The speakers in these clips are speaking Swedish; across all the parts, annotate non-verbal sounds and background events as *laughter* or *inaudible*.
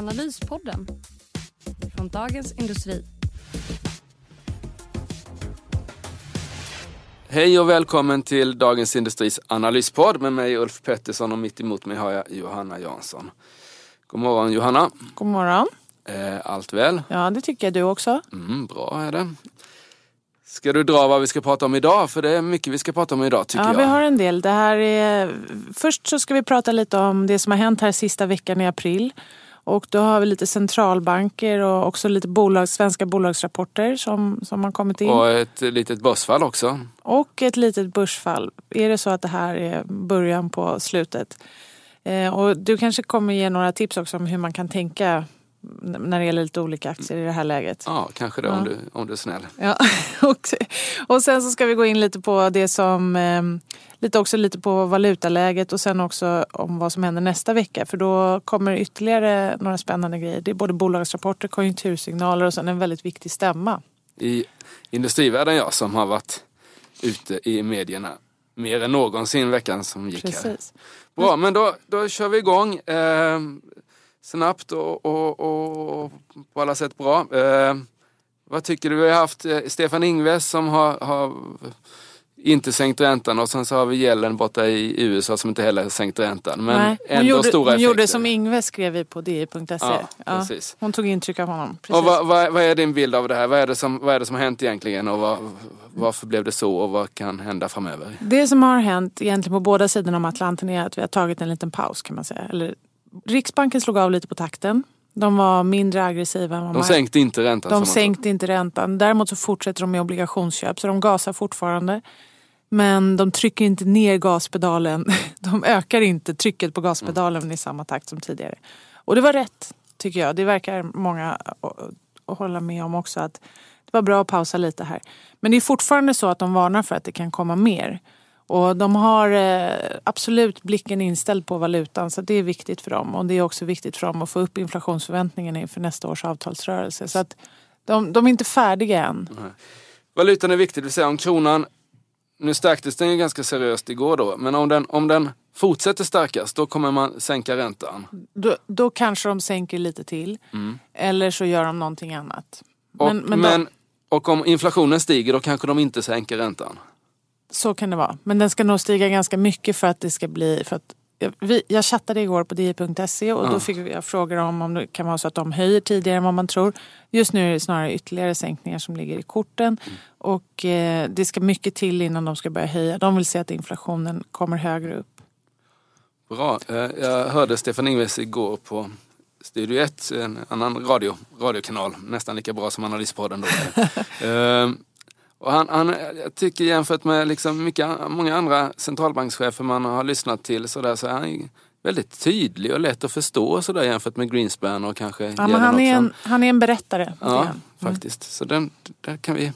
Analyspodden från Dagens Industri. Hej och välkommen till Dagens Industris analyspodd med mig Ulf Pettersson och mitt emot mig har jag Johanna Jansson. God morgon Johanna. God morgon. Eh, allt väl? Ja, det tycker jag du också. Mm, bra är det. Ska du dra vad vi ska prata om idag? För det är mycket vi ska prata om idag tycker ja, jag. vi har en del. Det här är... Först så ska vi prata lite om det som har hänt här sista veckan i april. Och då har vi lite centralbanker och också lite bolag, svenska bolagsrapporter som, som har kommit in. Och ett litet börsfall också. Och ett litet börsfall. Är det så att det här är början på slutet? Eh, och du kanske kommer ge några tips också om hur man kan tänka när det gäller lite olika aktier i det här läget. Ja, kanske det Ja. om, du, om du är snäll. Ja, *laughs* och, och sen så ska vi gå in lite på det som, eh, lite också lite på valutaläget och sen också om vad som händer nästa vecka. För då kommer ytterligare några spännande grejer. Det är både bolagsrapporter, konjunktursignaler och sen en väldigt viktig stämma. I industrivärlden jag som har varit ute i medierna mer än någonsin veckan som gick här. Precis. Bra, men då, då kör vi igång. Eh, snabbt och, och, och på alla sätt bra. Eh, vad tycker du? Vi har haft eh, Stefan Ingves som har, har inte sänkt räntan och sen så har vi Yellen borta i USA som inte heller sänkt räntan. Men Nej, ändå gjorde, stora hon gjorde effekter. som Ingves skrev vi på di.se. Ja, precis. Hon tog intryck av honom. Precis. Och vad, vad, vad är din bild av det här? Vad är det som, vad är det som har hänt egentligen och vad, varför blev det så och vad kan hända framöver? Det som har hänt egentligen på båda sidorna om Atlanten är att vi har tagit en liten paus kan man säga. Eller, Riksbanken slog av lite på takten. De var mindre aggressiva än vad De sänkte inte räntan. De sänkte inte räntan. Däremot så fortsätter de med obligationsköp så de gasar fortfarande. Men de trycker inte ner gaspedalen. *laughs* De ökar inte trycket på gaspedalen i samma takt som tidigare. Och det var rätt tycker jag. Det verkar många hålla med om också att det var bra att pausa lite här. Men det är fortfarande så att de varnar för att det kan komma mer. Och de har eh, absolut blicken inställd på valutan så det är viktigt för dem. Och det är också viktigt för dem att få upp inflationsförväntningarna inför nästa års avtalsrörelse. Så att de, de är inte färdiga än. Valutan är viktig, det vill säga om kronan, nu stärktes den ju ganska seriöst igår då, men om den, om den fortsätter stärkas då kommer man sänka räntan. Då, då kanske de sänker lite till. Eller så gör de någonting annat. Och, Men- men, men då- och om inflationen stiger då kanske de inte sänker räntan. Så kan det vara. Men den ska nog stiga ganska mycket för att det ska bli... För att, jag- vi, jag chattade igår på di.se och Ja. då fick jag frågor om om det kan vara så att de höjer tidigare än vad man tror. Just nu är det snarare ytterligare sänkningar som ligger i korten. Och eh, det ska mycket till innan de ska börja höja. De vill se att inflationen kommer högre upp. Bra. Eh, Jag hörde Stefan Ingves igår på Studio 1, en annan radio, radiokanal, nästan lika bra som Analyspodden då. *laughs* Och han, han, jag tycker jämfört med liksom mycket, många andra centralbankschefer man har lyssnat till så, där, så är han väldigt tydlig och lätt att förstå så där, jämfört med Greenspan och kanske Ja, men han, är en, han är en berättare. Ja, han. faktiskt. Så den, där kan vi...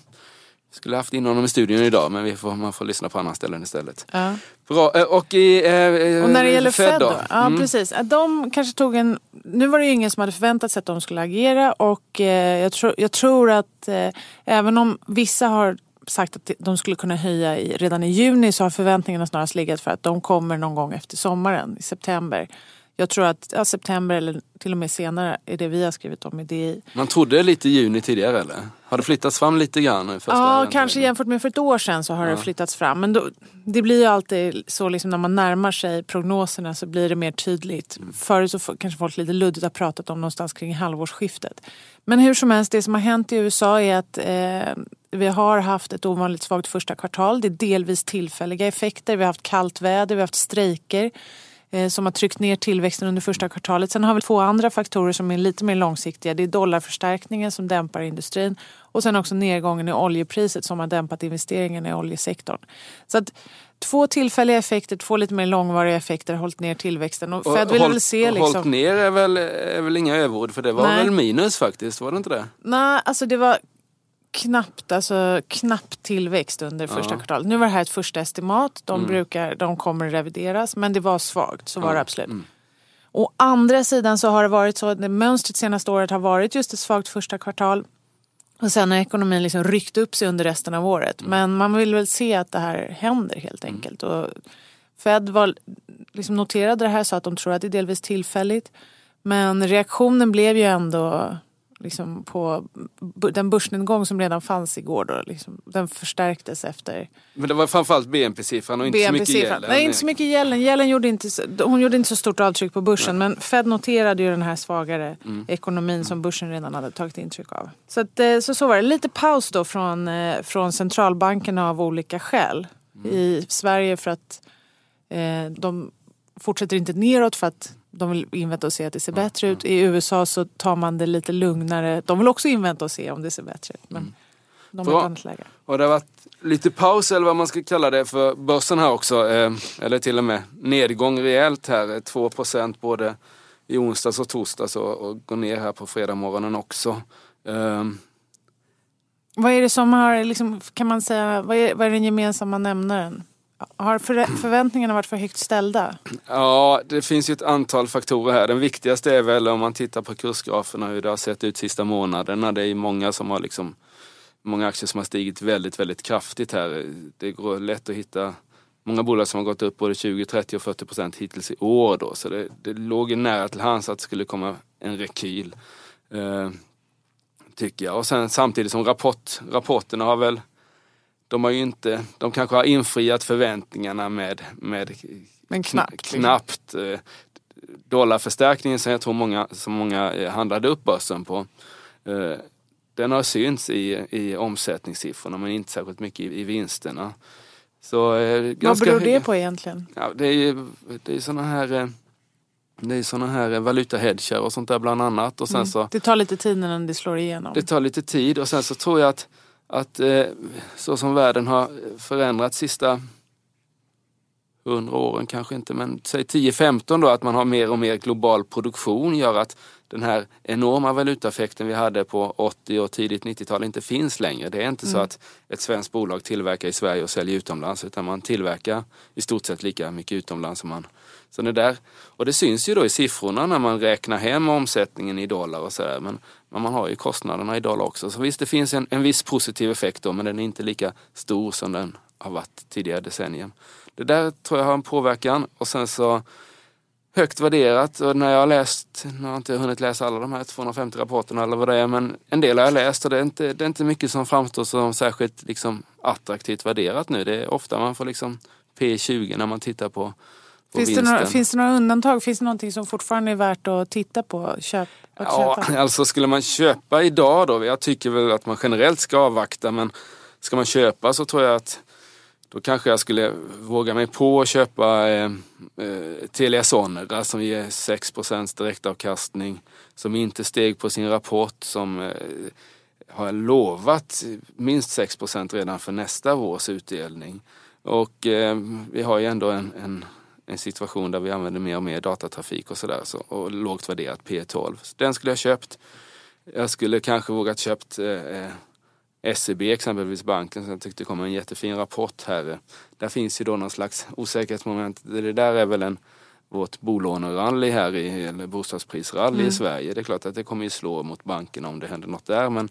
Skulle haft in honom i studion idag men vi får, man får lyssna på andra ställen istället. Ja. Bra. eh, Och, i, eh, Och när det gäller Fed då? Ja, Mm. precis. De kanske tog en... Nu var det ju ingen som hade förväntat sig att de skulle agera och eh, jag, tror, jag tror att eh, även om vissa har sagt att de skulle kunna höja i, redan i juni så har förväntningarna snarast legat för att de kommer någon gång efter sommaren, i september. Jag tror att ja, september eller till och med senare är det vi har skrivit om i DI. Man trodde lite juni tidigare eller? Har det flyttats fram lite grann? Första Ja, kanske jämfört med för ett år sedan så har det flyttats fram. Men då, det blir ju alltid så liksom när man närmar sig prognoserna så blir det mer tydligt. Förut så kanske folk lite luddigt har pratat om någonstans kring halvårsskiftet. Men hur som helst, det som har hänt i USA är att eh, vi har haft ett ovanligt svagt första kvartal. Det är delvis tillfälliga effekter. Vi har haft kallt väder, vi har haft strejker. Eh, som har tryckt ner tillväxten under första kvartalet. Sen har vi två andra faktorer som är lite mer långsiktiga. Det är dollarförstärkningen som dämpar industrin och sen också nedgången i oljepriset som har dämpat investeringarna i oljesektorn. Så att två tillfälliga effekter, två lite mer långvariga effekter har hållit ner tillväxten. Och Fed vill håll, se liksom... Hållit ner är väl, är väl inga överord för det var Nej. väl minus faktiskt, var det inte det? Nej, alltså det var knappt, alltså knapp tillväxt under första Ja. kvartalet. Nu var det här ett första estimat. De, Mm. brukar, de kommer revideras men det var svagt, så var Ja, det absolut. mm. Å andra sidan så har det varit så att det mönstret senaste året har varit just ett svagt första kvartal. Och sen har ekonomin liksom ryckt upp sig under resten av året. Mm. Men man vill väl se att det här händer helt enkelt. Och Fed var, liksom noterade det här så att de tror att det är delvis tillfälligt. Men reaktionen blev ju ändå liksom på den börsnedgång som redan fanns igår. Då, liksom, den förstärktes efter Men det var framförallt BNP-siffran och inte så mycket gälden. Nej, inte så mycket gällen. Gällen gjorde inte, hon gjorde inte så stort avtryck på börsen. Men Fed noterade ju den här svagare Mm. ekonomin som börsen redan hade tagit intryck av. Så, att, eh, så, så var det. Lite paus då från, eh, från centralbankerna av olika skäl. Mm. I Sverige för att eh, de fortsätter inte neråt för att de vill invänta och se att det ser bättre ut. I USA så tar man det lite lugnare. De vill också invänta och se om det ser bättre ut. Men de har ett annat läge. Och det har varit lite paus eller vad man ska kalla det för börsen här också. Eh, eller till och med nedgång rejält här. eh, 2 både i onsdags och torsdags och, och går ner här på fredag också. Eh, Vad är det som har, liksom, kan man säga, vad är, vad är den gemensamma nämnaren? Har förväntningarna varit för högt ställda? Ja, det finns ju ett antal faktorer här. Den viktigaste är väl om man tittar på kursgraferna hur det har sett ut sista månaderna. Det är många som har liksom Många aktier som har stigit väldigt, väldigt kraftigt här. Det går lätt att hitta många bolag som har gått upp både 20, 30 och 40 procent hittills i år då. Så det, det låg ju nära till hands att det skulle komma en rekyl. Eh, tycker jag. Och sen samtidigt som rapport, rapporterna har väl de har ju inte, de kanske har infriat förväntningarna med, med Men knappt. liksom. knappt eh, dollarförstärkningen som jag tror många, som många eh, handlade upp börsen på. Eh, den har synts i, i omsättningssiffrorna men inte särskilt mycket i, i vinsterna. Så, eh, Vad beror det på egentligen? Ja, det är det är såna här, eh, det är såna här eh, valutahedgar och sånt där bland annat. Och sen Mm. så, Det tar lite tid innan det slår igenom. det tar lite tid och sen så tror jag att, att eh, så som världen har förändrats sista hundra åren kanske inte, men säg 10-15 då, att man har mer och mer global produktion gör att den här enorma valutaeffekten vi hade på 80 och tidigt 90-tal inte finns längre. Det är inte så att ett svenskt bolag tillverkar i Sverige och säljer utomlands utan man tillverkar i stort sett lika mycket utomlands som man så det där, och det syns ju då i siffrorna när man räknar hem omsättningen i dollar och sådär. Men, men man har ju kostnaderna i dollar också. Så visst, det finns en, en viss positiv effekt då, men den är inte lika stor som den har varit tidigare decennier. Det där tror jag har en påverkan. Och sen så högt värderat och när jag har läst, nu har jag inte hunnit läsa alla de här 250 rapporterna eller vad det är, men en del har jag läst och det är inte, det är inte mycket som framstår som särskilt liksom, attraktivt värderat nu. Det är ofta man får liksom P20 när man tittar på, på Finns det, några, finns det några undantag? Finns det någonting som fortfarande är värt att titta på? Köp, att Ja, köpa? *laughs* alltså skulle man köpa idag då, jag tycker väl att man generellt ska avvakta men ska man köpa så tror jag att då kanske jag skulle våga mig på att köpa eh, eh, Telia Sonera som ger 6% direktavkastning. Som inte steg på sin rapport som eh, har lovat minst 6% redan för nästa års utdelning. Och eh, vi har ju ändå en, en, en situation där vi använder mer och mer datatrafik och sådär. Så, och lågt värderat P12. Så den skulle jag köpt. Jag skulle kanske vågat köpt eh, SEB exempelvis banken som jag tyckte kom en jättefin rapport här. Där finns ju då någon slags osäkerhetsmoment. Det där är väl en vårt bolånerally här i, eller bostadsprisrally Mm. i Sverige. Det är klart att det kommer ju slå mot bankerna om det händer något där men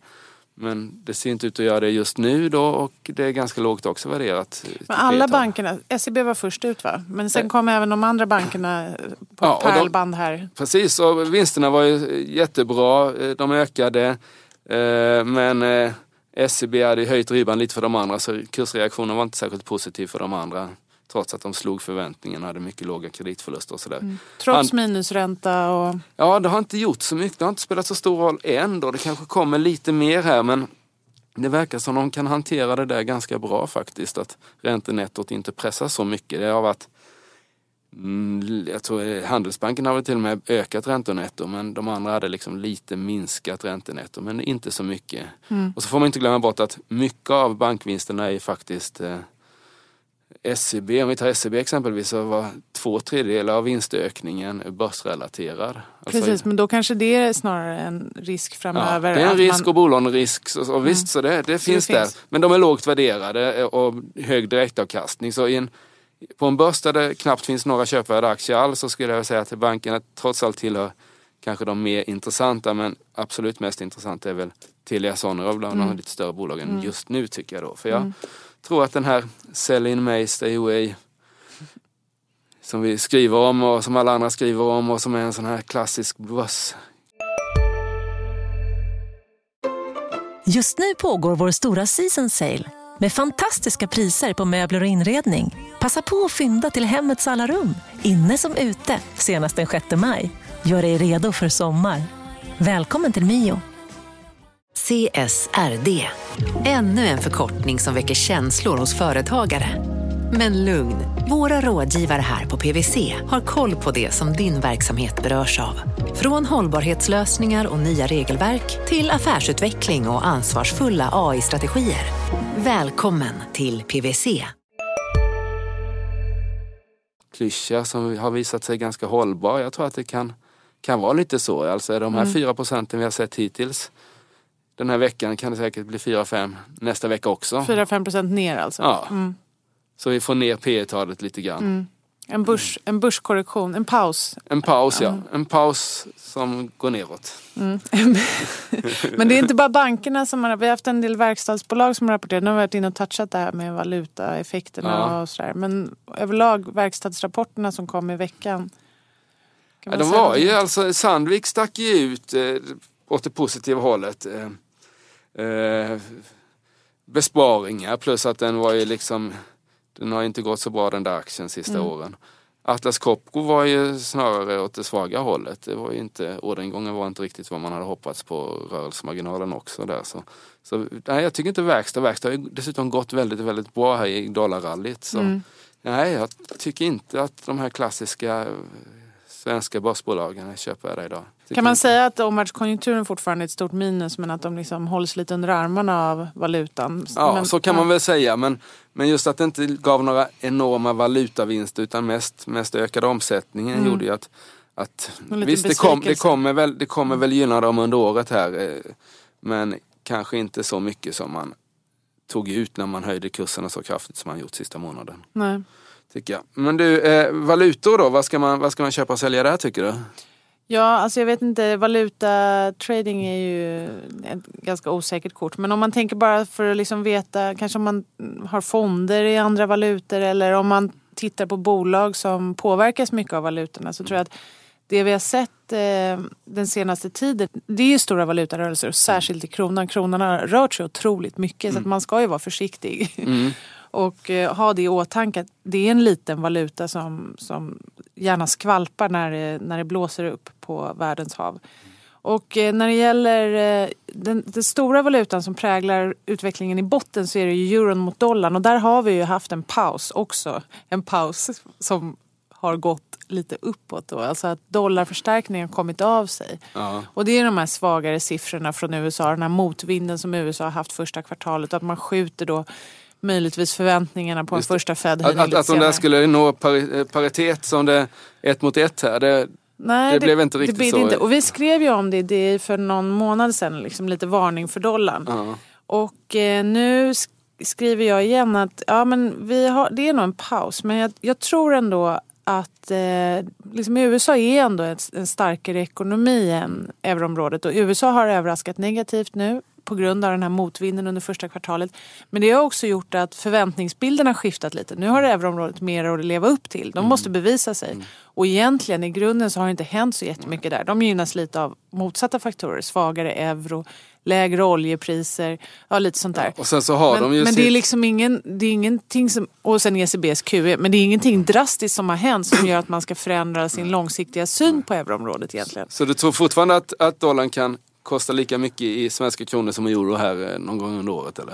men det ser inte ut att göra det just nu då och det är ganska lågt också värderat. eh, Men alla P12. bankerna, SEB var först ut va? Men sen Eh. kom även de andra bankerna på Ja, pärlband här. Precis, och vinsterna var ju jättebra. Eh, De ökade. Men SEB hade höjt ribban lite för de andra så kursreaktionen var inte särskilt positiv för de andra. Trots att de slog förväntningarna hade mycket låga kreditförluster och sådär. Trots Han- minusränta och... Ja, det har inte gjort så mycket. Det har inte spelat så stor roll än då. Det kanske kommer lite mer här men det verkar som de kan hantera det där ganska bra faktiskt. Att räntenettot inte pressas så mycket. Det har varit Mm, jag tror eh, Handelsbanken har väl till och med ökat räntenetto men de andra hade liksom lite minskat räntenetto men inte så mycket. Mm. Och så får man inte glömma bort att mycket av bankvinsterna är faktiskt eh, SEB, om vi tar SEB exempelvis så var två tredjedelar av vinstökningen börsrelaterad. Alltså, Precis, men då kanske det är snarare en risk Ja, framöver. det är en risk man- och bolagen risk. Så, och visst, så det, det finns där. finns. Men de är lågt värderade och hög direktavkastning. Så en, på en börs där det knappt finns några köpvärda aktier alls så skulle jag säga att bankerna trots allt tillhör kanske de mer intressanta men absolut mest intressanta är väl Telia Sonera bland Mm. de lite större bolagen just nu tycker jag då. För jag tror att den här Sell in May, Stay away som vi skriver om och som alla andra skriver om och som är en sån här klassisk börs Just nu pågår vår stora season sale med fantastiska priser på möbler och inredning. Passa på att fynda till hemmets alla rum, inne som ute, senast den 6 maj. Gör dig redo för sommar. Välkommen till Mio. CSRD. Ännu en förkortning som väcker känslor hos företagare. Men lugn, våra rådgivare här på PWC har koll på det som din verksamhet berörs av. Från hållbarhetslösningar och nya regelverk till affärsutveckling och ansvarsfulla AI-strategier. Välkommen till PWC. klyscha som har visat sig ganska hållbar. Jag tror att det kan, kan vara lite så. Alltså de här fyra procenten vi har sett hittills den här veckan kan det säkert bli 4-5 nästa vecka också. 4-5 procent ner alltså. Ja. Mm. Så vi får ner P talet lite grann. En, börs, en börskorrektion, en paus. En paus ja. En paus som går neråt. *laughs* Men det är inte bara bankerna som har... Vi har haft en del verkstadsbolag som har rapporterat. Nu har vi varit inne och touchat det här med valutaeffekterna Ja. och sådär. Men överlag verkstadsrapporterna som kom i veckan. kan Ja, de var ju alltså, Sandvik stack ju ut eh, åt det positiva hållet. Eh, eh, besparingar plus att den var ju liksom Den har inte gått så bra den där aktien sista Mm. åren. Atlas Copco var ju snarare åt det svaga hållet. Det var ju inte, orderingången var inte riktigt vad man hade hoppats på rörelsemarginalen också där. Så, så nej, jag tycker inte verkstad, verkstad har ju dessutom gått väldigt, väldigt bra här i dollarrallyt. Så, Mm. Nej, jag tycker inte att de här klassiska svenska börsbolagen är köpvärda idag. Kan man säga att omvärldskonjunkturen fortfarande är ett stort minus men att de liksom hålls lite under armarna av valutan? Ja, men, så kan man väl säga. Men, men just att det inte gav några enorma valutavinster utan mest, mest ökade omsättningen Mm. gjorde ju att, att visst det, kom, det, kommer väl, det kommer väl gynna dem under året här. eh, Men kanske inte så mycket som man tog ut när man höjde kurserna så kraftigt som man gjort sista månaden. Nej. Tycker jag. Men du, eh, valutor då? Vad ska, man, vad ska man köpa och sälja där tycker du? Ja, alltså jag vet inte. Valutatrading är ju ett ganska osäkert kort. Men om man tänker bara för att liksom veta, kanske om man har fonder i andra valutor eller om man tittar på bolag som påverkas mycket av valutorna så tror jag att det vi har sett eh, den senaste tiden, det är ju stora valutarörelser och särskilt i kronan. Kronan har rört sig otroligt mycket så att man ska ju vara försiktig. Mm. *laughs* Och eh, ha det i åtanke att det är en liten valuta som, som gärna skvalpar när det, när det blåser upp på världens hav. Och eh, när det gäller eh, den, den stora valutan som präglar utvecklingen i botten så är det ju euron mot dollarn och där har vi ju haft en paus också. En paus som har gått lite uppåt då. Alltså att dollarförstärkningen kommit av sig. Ja. Och det är de här svagare siffrorna från USA, den här motvinden som USA har haft första kvartalet. Att man skjuter då möjligtvis förväntningarna på en det. första Att, Fed-höjning att, lite att de där skulle nå pari- eh, paritet som det ett mot ett här. Det, Nej, det blev inte riktigt det så. Inte. Och vi skrev ju om det, det för någon månad sedan, liksom lite varning för dollarn. ja. Och eh, nu sk- skriver jag igen att ja, men vi har, det är nog en paus. Men jag, jag tror ändå att eh, liksom USA är ändå en, en starkare ekonomi än euroområdet. Och USA har överraskat negativt nu på grund av den här motvinden under första kvartalet. Men det har också gjort att förväntningsbilden har skiftat lite. Nu har euroområdet mer att leva upp till. De måste bevisa sig. Och egentligen i grunden så har det inte hänt så jättemycket där. De gynnas lite av motsatta faktorer. Svagare euro, lägre oljepriser, ja lite sånt där. Och sen så har men de ju men sitt... det är liksom ingen, det är ingenting som, och sen ECBs QE, men det är ingenting drastiskt som har hänt som gör att man ska *clears throat* förändra sin långsiktiga syn på euroområdet egentligen. Så du tror fortfarande att, att dollarn kan, kostar lika mycket i svenska kronor som euro här eh, någon gång under året eller?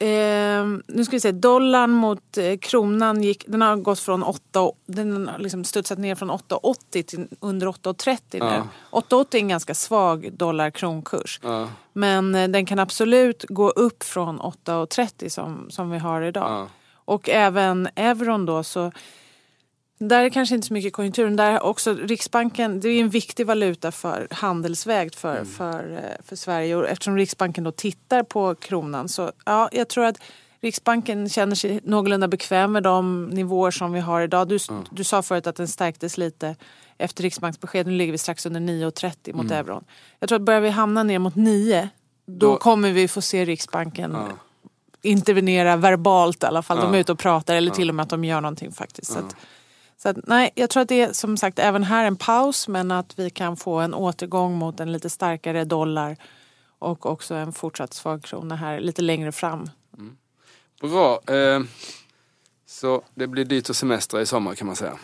Eh, nu ska vi se, dollarn mot eh, kronan gick, den har gått från 8, den har liksom studsat ner från 8,80 till under 8,30 nu. Ja. 8,80 är en ganska svag dollar-kronkurs. Ja, Men eh, den kan absolut gå upp från 8,30 som, som vi har idag. ja, Och även euron då så där är kanske inte så mycket konjunkturen. Där är också Riksbanken, det är en viktig valuta för handelsväg för, för, eh, för Sverige. Och eftersom Riksbanken då tittar på kronan så ja, jag tror att Riksbanken känner sig någorlunda bekväm med de nivåer som vi har idag. Du, du sa förut att den stärktes lite efter Riksbanksbesked. Nu ligger vi strax under 9,30 mot euron. Jag tror att börjar vi hamna ner mot 9 då, Då- kommer vi få se Riksbanken intervenera verbalt i alla fall. De är Ja. ute och pratar eller till och med att de gör någonting faktiskt. Så att, så att, nej, jag tror att det är som sagt även här en paus men att vi kan få en återgång mot en lite starkare dollar och också en fortsatt svag krona här lite längre fram. Bra. Eh, så det blir dyrt att semestra i sommar kan man säga.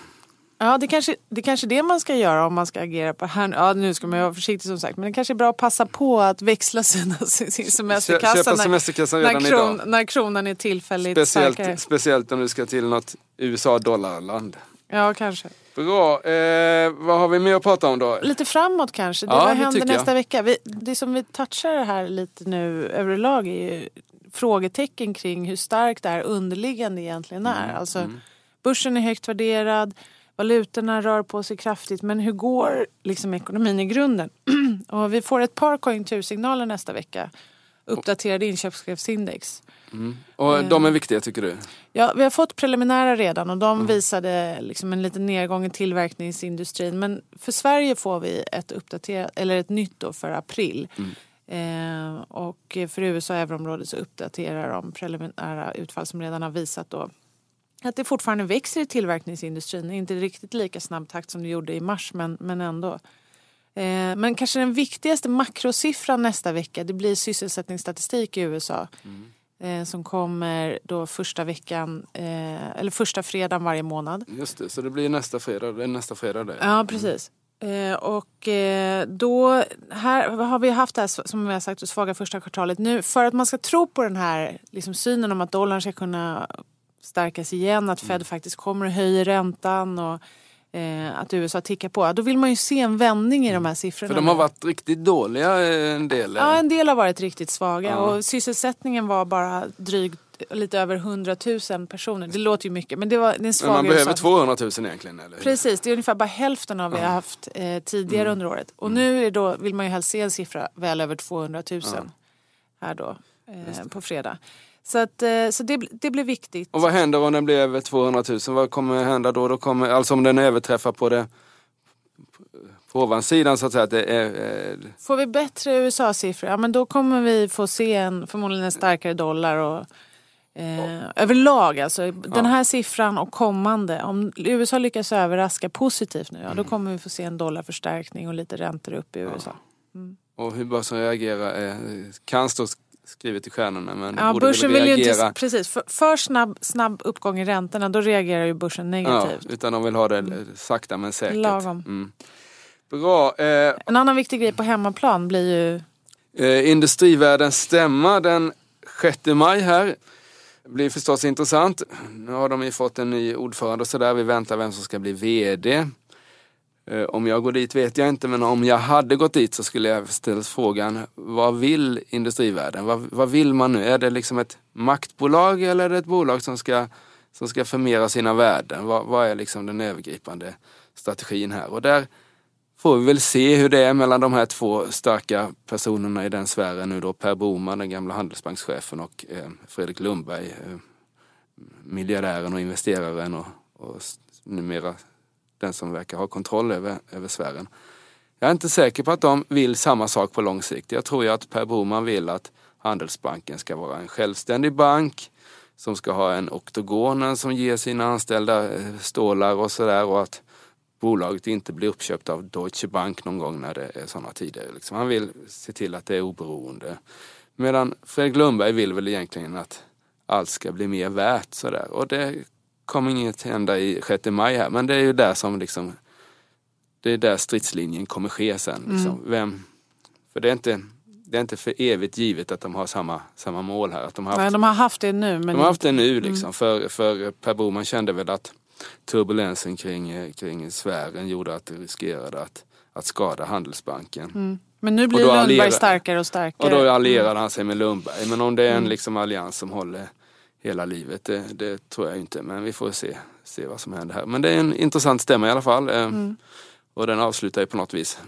Ja, det kanske, det kanske är det man ska göra om man ska agera på här. Ja, nu ska man vara försiktig som sagt. Men det kanske är bra att passa på att växla sina, *laughs* sin semesterkassa. Köpa när- semesterkassan när, redan kron, idag. när kronan är tillfälligt starkare. Speciellt, speciellt om du ska till något USA-dollarland. Ja, kanske. Bra. Eh, vad har vi mer att prata om då? Lite framåt kanske. Det, Ja, vad händer tycker jag. nästa vecka? Vi, det som vi touchar här lite nu överlag är ju frågetecken kring hur starkt det här underliggande egentligen är. Mm, Alltså, Börsen är högt värderad, valutorna rör på sig kraftigt men hur går liksom ekonomin i grunden? *clears throat* Och vi får ett par konjunktursignaler nästa vecka. Uppdaterade inköpschefsindex. Och Eh. de är viktiga tycker du? Ja, vi har fått preliminära redan och de visade liksom en liten nedgång i tillverkningsindustrin. Men för Sverige får vi ett uppdaterat, eller ett nytt då för april. Eh, och för USA och euroområdet så uppdaterar de preliminära utfall som redan har visat då att det fortfarande växer i tillverkningsindustrin. Inte riktigt lika snabb takt som det gjorde i mars men, men ändå. Eh, men kanske den viktigaste makrosiffran nästa vecka det blir sysselsättningsstatistik i USA. Eh, som kommer då första veckan, eh, eller första fredagen varje månad. Just det, så det blir nästa fredag. Det är nästa fredag det. Ja, precis. Eh, och då, här har vi haft det här som vi har sagt, det svaga första kvartalet. Nu, för att man ska tro på den här liksom, synen om att dollarn ska kunna stärkas igen, att Fed faktiskt kommer och höjer räntan och eh, att USA tickar på. Då vill man ju se en vändning i de här siffrorna. För de har nu. varit riktigt dåliga eh, en del. eh. Ja, en del har varit riktigt svaga Ja. och sysselsättningen var bara drygt lite över 100 000 personer. Det låter ju mycket men det var det är en Men man behöver USA. 200 000 egentligen. Eller? Precis, det är ungefär bara hälften av vad vi har haft eh, tidigare Mm. under året. Och nu är det då, vill man ju helst se en siffra väl över 200 000 här då eh, på fredag. Så, att, eh, så det, det blir viktigt. Och vad händer om den blir över 200 000? Vad kommer hända då? då kommer, alltså om den överträffar på det på ovansidan så att säga. Att det är, eh, Får vi bättre USA-siffror, ja men då kommer vi få se en, förmodligen en starkare dollar och eh, överlag alltså. Den här siffran och kommande, om USA lyckas överraska positivt nu, ja Mm. då kommer vi få se en dollarförstärkning och lite räntor upp i USA. och hur börsen reagerar eh, kan stå skrivet i stjärnorna men Ja, borde börsen vill ju inte, precis, för, för snabb, snabb uppgång i räntorna då reagerar ju börsen Ja, negativt. utan de vill ha det eh, sakta men säkert. Lagom. Mm. Bra. Eh, En annan viktig grej på hemmaplan blir ju Eh, Industrivärldens stämma den 6 maj här. Det blir förstås intressant. Nu har de ju fått en ny ordförande och sådär. Vi väntar vem som ska bli VD. Eh, om jag går dit vet jag inte men om jag hade gått dit så skulle jag ställt frågan vad vill industrivärlden? Vad, vad vill man nu? Är det liksom ett maktbolag eller är det ett bolag som ska, som ska förmera sina värden? Vad, vad är liksom den övergripande strategin här? Och där får vi väl se hur det är mellan de här två starka personerna i den sfären nu då. Per Boman, den gamla handelsbankschefen och eh, Fredrik Lundberg, eh, miljardären och investeraren och, och numera den som verkar ha kontroll över, över sfären. Jag är inte säker på att de vill samma sak på lång sikt. Jag tror ju att Per Boman vill att Handelsbanken ska vara en självständig bank som ska ha en oktogonen som ger sina anställda eh, stålar och sådär och att bolaget inte blir uppköpt av Deutsche Bank någon gång när det är sådana tider. Liksom. Han vill se till att det är oberoende. Medan Fredrik Lundberg vill väl egentligen att allt ska bli mer värt sådär. Och det kommer inget hända i 6 maj här men det är ju där som liksom det är där stridslinjen kommer ske sen. Liksom. Vem, För det är inte, det är inte för evigt givet att de har samma, samma mål här. Att de, har haft, Nej, de har haft det nu. Men de har haft det nu liksom. För, för Per Boman kände väl att turbulensen kring, kring sfären gjorde att det riskerade att, att skada Handelsbanken. Men nu blir Och Lundberg allierar- starkare och Och starkare. då allierade han sig med Lundberg. Men om det är en liksom allians som håller hela livet, det, det tror jag inte. Men vi får se, se vad som händer här. Men det är en intressant stämma i alla fall. eh, Och den avslutar ju på något vis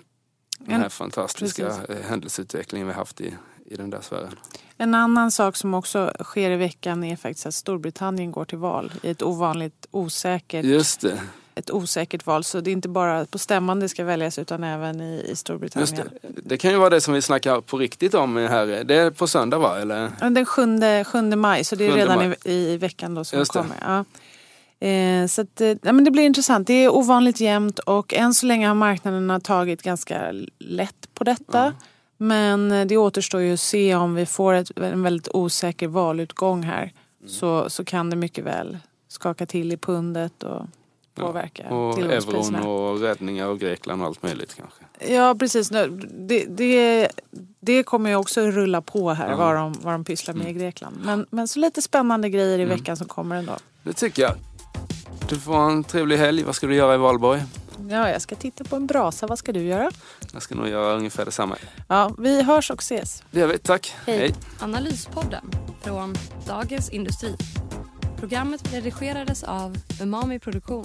den här En- fantastiska precis. händelseutvecklingen vi haft i, i den där sfären. En annan sak som också sker i veckan är faktiskt att Storbritannien går till val i ett ovanligt osäkert, Just det, ett osäkert val. Så det är inte bara på stämman det ska väljas utan även i, i just Storbritannien. det. Det kan ju vara det som vi snackar på riktigt om här. Det är på söndag va? Eller? Den 7, 7 maj, så det är 7 redan i, i veckan då som Just kommer. Ja. Eh, så att, eh, ja, men det blir intressant. Det är ovanligt jämnt och än så länge har marknaderna tagit ganska lätt på detta. Men eh, det återstår ju att se om vi får ett, en väldigt osäker valutgång här. Mm. Så, så kan det mycket väl skaka till i pundet och påverka Och euron och räddningar och Grekland och allt möjligt kanske. Ja precis. Nu, Det, det, det kommer ju också rulla på här Ja. vad, de, vad de pysslar med Mm. i Grekland. Men, men så lite spännande grejer i veckan som kommer ändå. Det tycker jag. Du får ha en trevlig helg. Vad ska du göra i Valborg? Ja, jag ska titta på en brasa. Vad ska du göra? Jag ska nog göra ungefär detsamma. Ja, vi hörs och ses. Det gör vi. Tack. Hej. Hej. Analyspodden från Dagens Industri. Programmet redigerades av Umami Produktion.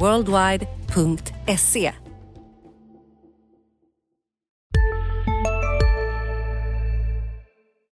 worldwide.se